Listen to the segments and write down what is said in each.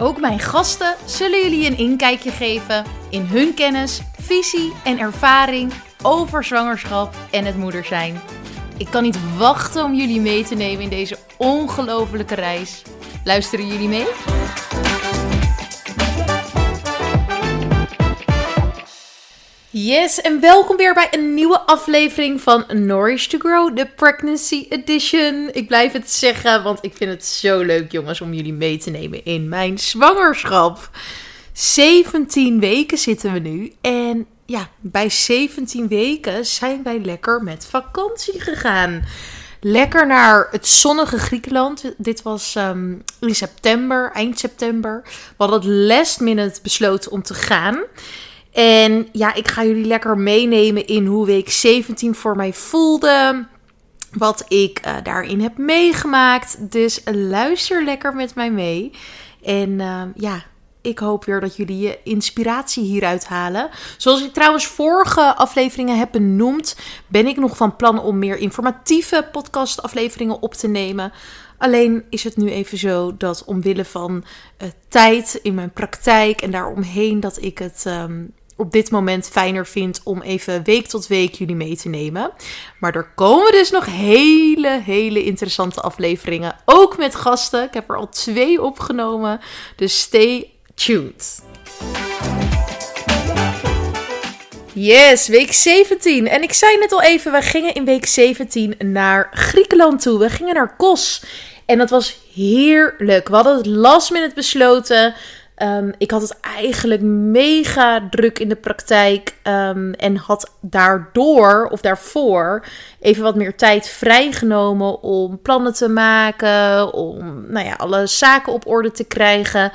Ook mijn gasten zullen jullie een inkijkje geven in hun kennis, visie en ervaring over zwangerschap en het moeder zijn. Ik kan niet wachten om jullie mee te nemen in deze ongelofelijke reis. Luisteren jullie mee? Yes, en welkom weer bij een nieuwe aflevering van Nourish to Grow, de Pregnancy Edition. Ik blijf het zeggen, want ik vind het zo leuk, jongens, om jullie mee te nemen in mijn zwangerschap. 17 weken zitten we nu. En ja, bij 17 weken zijn wij lekker met vakantie gegaan. Lekker naar het zonnige Griekenland. Dit was ehm, in september, eind september. We hadden het last minute besloten om te gaan. En ja, ik ga jullie lekker meenemen in hoe week 17 voor mij voelde. Wat ik uh, daarin heb meegemaakt. Dus luister lekker met mij mee. En uh, ja, ik hoop weer dat jullie je inspiratie hieruit halen. Zoals ik trouwens vorige afleveringen heb benoemd, ben ik nog van plan om meer informatieve podcastafleveringen op te nemen. Alleen is het nu even zo dat omwille van uh, tijd in mijn praktijk en daaromheen dat ik het um, op dit moment fijner vind om even week tot week jullie mee te nemen. Maar er komen dus nog hele, hele interessante afleveringen. Ook met gasten. Ik heb er al twee opgenomen. Dus stay tuned. Yes, week 17. En ik zei net al even, we gingen in week 17 naar Griekenland toe. We gingen naar Kos. En dat was heerlijk. We hadden het last minute besloten. Um, ik had het eigenlijk mega druk in de praktijk um, en had daardoor of daarvoor even wat meer tijd vrijgenomen om plannen te maken, om nou ja, alle zaken op orde te krijgen.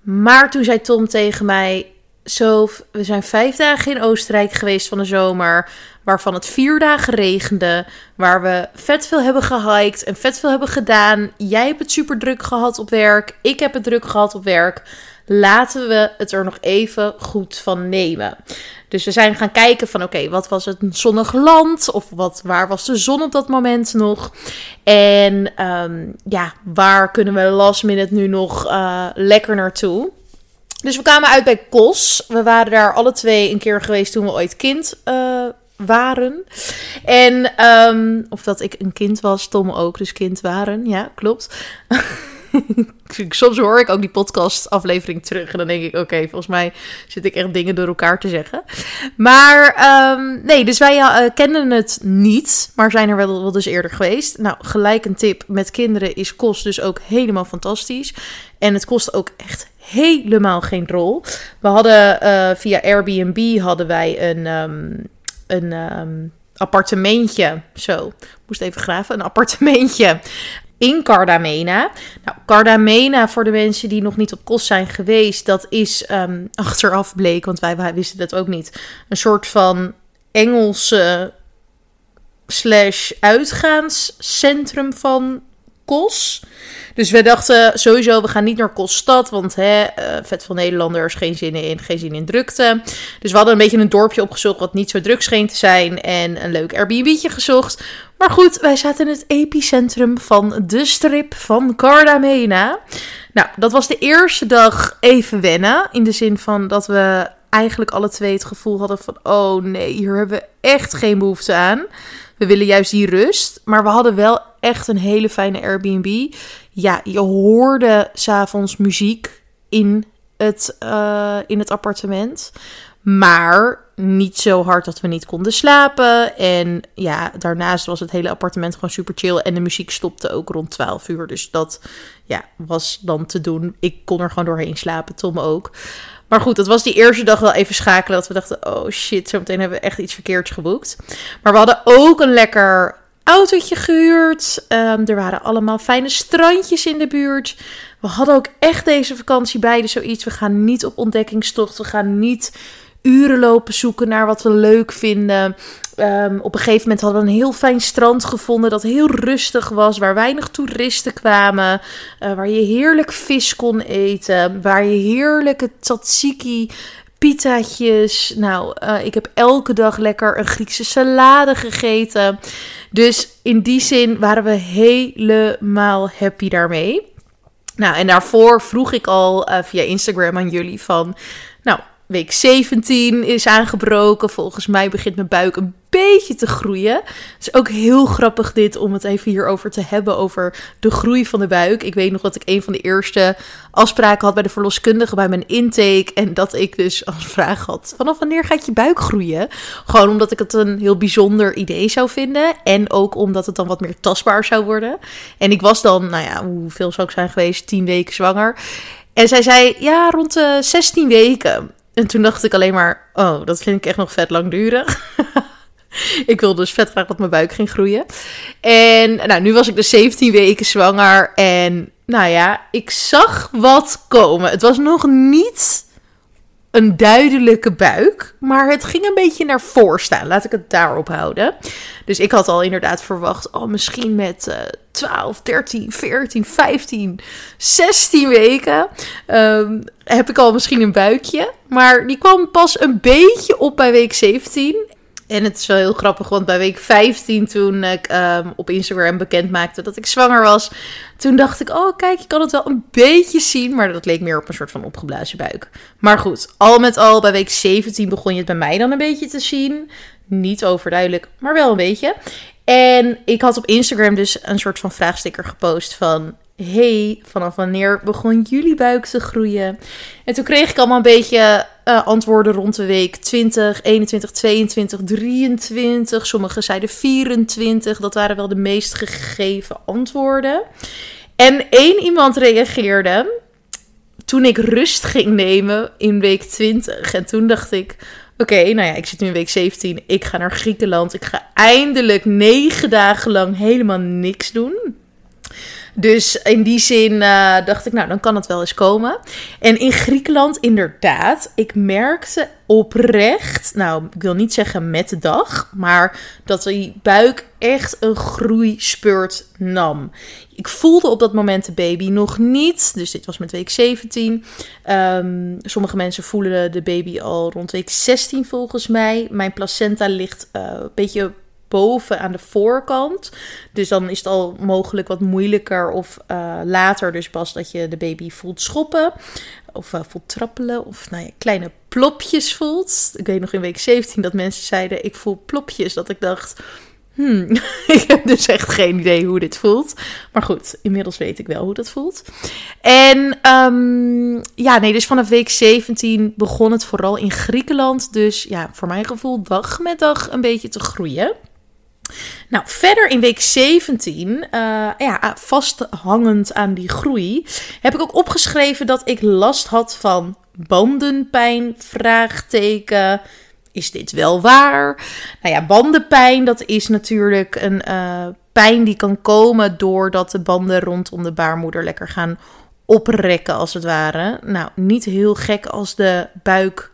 Maar toen zei Tom tegen mij: Zo, we zijn vijf dagen in Oostenrijk geweest van de zomer waarvan het vier dagen regende, waar we vet veel hebben gehiked en vet veel hebben gedaan. Jij hebt het super druk gehad op werk, ik heb het druk gehad op werk. Laten we het er nog even goed van nemen. Dus we zijn gaan kijken van oké, wat was het een zonnig land? Of wat, waar was de zon op dat moment nog? En um, ja, waar kunnen we last minute nu nog uh, lekker naartoe? Dus we kwamen uit bij Kos. We waren daar alle twee een keer geweest toen we ooit kind uh, waren. En, um, of dat ik een kind was, Tom ook, dus kind waren. Ja, klopt. Soms hoor ik ook die podcast-aflevering terug en dan denk ik: oké, volgens mij zit ik echt dingen door elkaar te zeggen. Maar um, nee, dus wij uh, kenden het niet, maar zijn er wel, wel dus eerder geweest. Nou, gelijk een tip: met kinderen is kost dus ook helemaal fantastisch. En het kost ook echt helemaal geen rol. We hadden uh, via Airbnb hadden wij een. Um, een um, appartementje. Zo, moest even graven. Een appartementje in Cardamena. Nou, Cardamena, voor de mensen die nog niet op kost zijn geweest, dat is um, achteraf bleek, want wij, wij wisten dat ook niet, een soort van Engelse slash uitgaanscentrum van Kos. Dus we dachten sowieso, we gaan niet naar Kosstad, want hè, uh, vet van Nederlanders, geen zin in, geen zin in drukte. Dus we hadden een beetje een dorpje opgezocht wat niet zo druk scheen te zijn en een leuk Airbnb'tje gezocht. Maar goed, wij zaten in het epicentrum van de strip van Cardamena. Nou, dat was de eerste dag even wennen, in de zin van dat we eigenlijk alle twee het gevoel hadden van, oh nee, hier hebben we echt geen behoefte aan. We willen juist die rust. Maar we hadden wel echt een hele fijne Airbnb. Ja, je hoorde s'avonds muziek in het, uh, in het appartement. Maar niet zo hard dat we niet konden slapen. En ja, daarnaast was het hele appartement gewoon super chill. En de muziek stopte ook rond 12 uur. Dus dat ja, was dan te doen. Ik kon er gewoon doorheen slapen, Tom ook. Maar goed, het was die eerste dag wel even schakelen. Dat we dachten, oh shit, zometeen hebben we echt iets verkeerds geboekt. Maar we hadden ook een lekker autootje gehuurd. Ehm, er waren allemaal fijne strandjes in de buurt. We hadden ook echt deze vakantie beide zoiets. We gaan niet op ontdekkingstocht. We gaan niet uren lopen zoeken naar wat we leuk vinden. Ehm, op een gegeven moment hadden we een heel fijn strand gevonden dat heel rustig was, waar weinig toeristen kwamen, uh, waar je heerlijk vis kon eten, waar je heerlijke tzatziki pitaatjes. Nou, uh, ik heb elke dag lekker een Griekse salade gegeten. Dus in die zin waren we helemaal happy daarmee. Nou, en daarvoor vroeg ik al uh, via Instagram aan jullie van, nou, week 17 is aangebroken. Volgens mij begint mijn buik een beetje te groeien. Het is ook heel grappig dit om het even hierover te hebben, over de groei van de buik. Ik weet nog dat ik een van de eerste afspraken had bij de verloskundige bij mijn intake. En dat ik dus als vraag had, vanaf wanneer gaat je buik groeien? Gewoon omdat ik het een heel bijzonder idee zou vinden. En ook omdat het dan wat meer tastbaar zou worden. En ik was dan, nou ja, hoeveel zou ik zijn geweest? 10 weken zwanger. En zij zei, ja, rond de 16 weken. En toen dacht ik alleen maar, oh, dat vind ik echt nog vet langdurig. ik wilde dus vet graag dat mijn buik ging groeien. En nou, nu was ik dus 17 weken zwanger. En nou ja, ik zag wat komen. Het was nog niet een duidelijke buik, maar het ging een beetje naar voren staan. Laat ik het daarop houden. Dus ik had al inderdaad verwacht, oh, misschien met uh, 12, 13, 14, 15, 16 weken um, heb ik al misschien een buikje. Maar die kwam pas een beetje op bij week 17. En het is wel heel grappig, want bij week 15, toen ik um, op Instagram bekend maakte dat ik zwanger was, toen dacht ik, oh kijk, je kan het wel een beetje zien, maar dat leek meer op een soort van opgeblazen buik. Maar goed, al met al, bij week 17 begon je het bij mij dan een beetje te zien. Niet overduidelijk, maar wel een beetje. En ik had op Instagram dus een soort van vraagsticker gepost van hey, vanaf wanneer begon jullie buik te groeien? En toen kreeg ik allemaal een beetje uh, antwoorden rond de week 20, 21, 22, 23. Sommigen zeiden 24. Dat waren wel de meest gegeven antwoorden. En één iemand reageerde toen ik rust ging nemen in week 20. En toen dacht ik. Oké, nou ja, ik zit nu in week 17. Ik ga naar Griekenland. Ik ga eindelijk negen dagen lang helemaal niks doen. Dus in die zin uh, dacht ik, nou, dan kan het wel eens komen. En in Griekenland, inderdaad, ik merkte oprecht, nou, ik wil niet zeggen met de dag, maar dat die buik echt een groeispurt nam. Ik voelde op dat moment de baby nog niet, dus dit was met week 17. Um, ehm, sommige mensen voelen de baby al rond week 16 volgens mij. Mijn placenta ligt uh, een beetje boven aan de voorkant. Dus dan is het al mogelijk wat moeilijker of uh, later dus pas dat je de baby voelt schoppen. Of uh, voelt trappelen of nou ja, kleine plopjes voelt. Ik weet nog in week 17 dat mensen zeiden ik voel plopjes. Dat ik dacht... Hmm, ik heb dus echt geen idee hoe dit voelt. Maar goed, inmiddels weet ik wel hoe dat voelt. En um, ja, nee, dus vanaf week 17 begon het vooral in Griekenland. Dus ja, voor mijn gevoel dag met dag een beetje te groeien. Nou, verder in week 17, uh, eh, ja, vasthangend aan die groei, heb ik ook opgeschreven dat ik last had van bandenpijn, vraagteken. Is dit wel waar? Nou ja, bandenpijn, dat is natuurlijk een uh, pijn die kan komen doordat de banden rondom de baarmoeder lekker gaan oprekken, als het ware. Nou, niet heel gek als de buik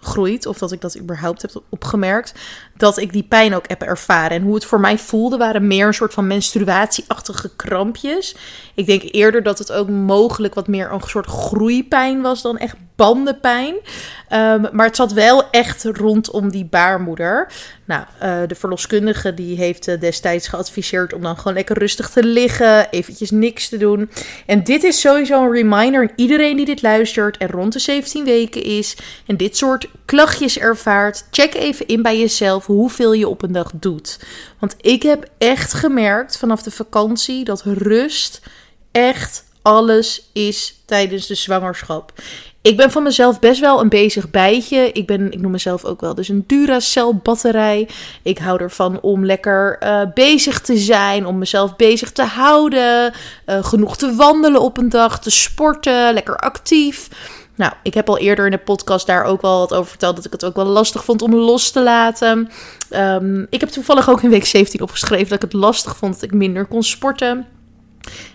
groeit, of dat ik dat überhaupt heb opgemerkt, dat ik die pijn ook heb ervaren. En hoe het voor mij voelde, waren meer een soort van menstruatieachtige krampjes. Ik denk eerder dat het ook mogelijk wat meer een soort groeipijn was dan echt bandenpijn. Um, maar het zat wel echt rondom die baarmoeder. Nou, uh, de verloskundige die heeft uh, destijds geadviseerd om dan gewoon lekker rustig te liggen, eventjes niks te doen. En dit is sowieso een reminder aan iedereen die dit luistert en rond de 17 weken is en dit soort klachtjes ervaart. Check even in bij jezelf hoeveel je op een dag doet. Want ik heb echt gemerkt vanaf de vakantie dat rust echt alles is tijdens de zwangerschap. Ik ben van mezelf best wel een bezig bijtje. Ik, ben, ik noem mezelf ook wel dus een Duracell batterij. Ik hou ervan om lekker uh, bezig te zijn, om mezelf bezig te houden. Uh, genoeg te wandelen op een dag, te sporten, lekker actief. Nou, ik heb al eerder in de podcast daar ook wel wat over verteld dat ik het ook wel lastig vond om los te laten. Ehm, ik heb toevallig ook in week 17 opgeschreven dat ik het lastig vond dat ik minder kon sporten.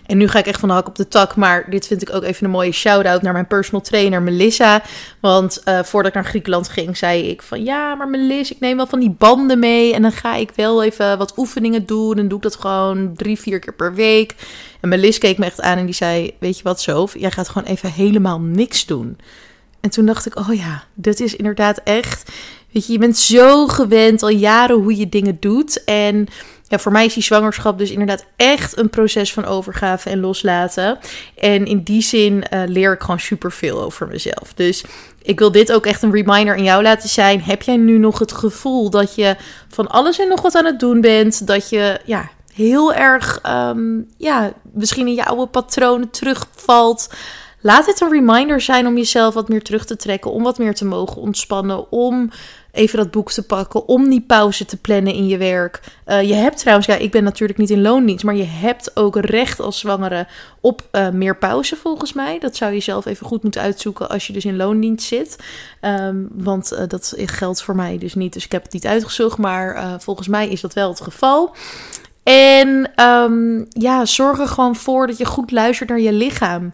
En nu ga ik echt van de hak op de tak. Maar dit vind ik ook even een mooie shout-out naar mijn personal trainer Melissa. Want uh, voordat ik naar Griekenland ging, zei ik van... Ja, maar Melissa, ik neem wel van die banden mee. En dan ga ik wel even wat oefeningen doen. En doe ik dat gewoon drie, vier keer per week. En Melissa keek me echt aan en die zei... Weet je wat, Sof? Jij gaat gewoon even helemaal niks doen. En toen dacht ik, oh ja, dit is inderdaad echt... Weet je, je bent zo gewend al jaren hoe je dingen doet. En ja, voor mij is die zwangerschap dus inderdaad echt een proces van overgave en loslaten. En in die zin uh, leer ik gewoon superveel over mezelf. Dus ik wil dit ook echt een reminder aan jou laten zijn. Heb jij nu nog het gevoel dat je van alles en nog wat aan het doen bent? Dat je ja, heel erg, um, ja, misschien in je oude patronen terugvalt. Laat het een reminder zijn om jezelf wat meer terug te trekken, om wat meer te mogen ontspannen, om even dat boek te pakken, om die pauze te plannen in je werk. Uh, je hebt trouwens, ja, ik ben natuurlijk niet in loondienst, maar je hebt ook recht als zwangere op uh, meer pauze volgens mij. Dat zou je zelf even goed moeten uitzoeken als je dus in loondienst zit. Um, want uh, dat geldt voor mij dus niet, dus ik heb het niet uitgezocht, maar volgens mij is dat wel het geval. En um, ja, zorg er gewoon voor dat je goed luistert naar je lichaam.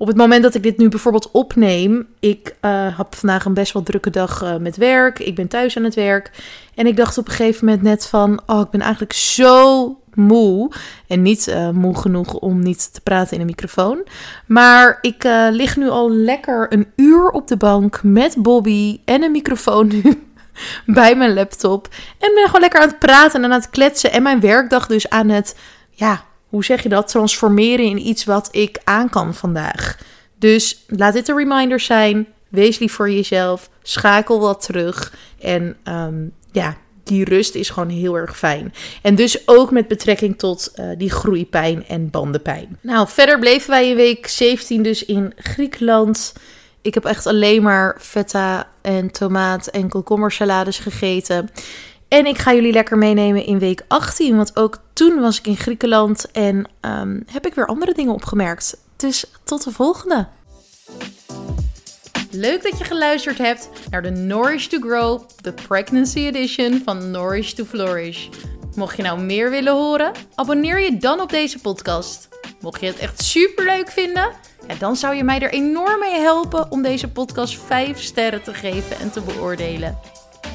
Op het moment dat ik dit nu bijvoorbeeld opneem, ik uh, heb vandaag een best wel drukke dag uh, met werk. Ik ben thuis aan het werk. En ik dacht op een gegeven moment net van, oh, ik ben eigenlijk zo moe. En niet uh, moe genoeg om niet te praten in een microfoon. Maar ik lig nu al lekker een uur op de bank met Bobby en een microfoon nu bij mijn laptop. En ben gewoon lekker aan het praten en aan het kletsen. En mijn werkdag dus aan het, ja, hoe zeg je dat? Transformeren in iets wat ik aan kan vandaag. Dus laat dit een reminder zijn. Wees lief voor jezelf. Schakel wat terug. En um, ja, die rust is gewoon heel erg fijn. En dus ook met betrekking tot uh, die groeipijn en bandenpijn. Nou, verder bleven wij in week 17 dus in Griekenland. Ik heb echt alleen maar feta en tomaat en komkommersalades gegeten. En ik ga jullie lekker meenemen in week 18. Want ook toen was ik in Griekenland en um, heb ik weer andere dingen opgemerkt. Dus tot de volgende. Leuk dat je geluisterd hebt naar de Nourish to Grow, de Pregnancy Edition van Nourish to Flourish. Mocht je nou meer willen horen, abonneer je dan op deze podcast. Mocht je het echt super leuk vinden, dan zou je mij er enorm mee helpen om deze podcast 5 sterren te geven en te beoordelen.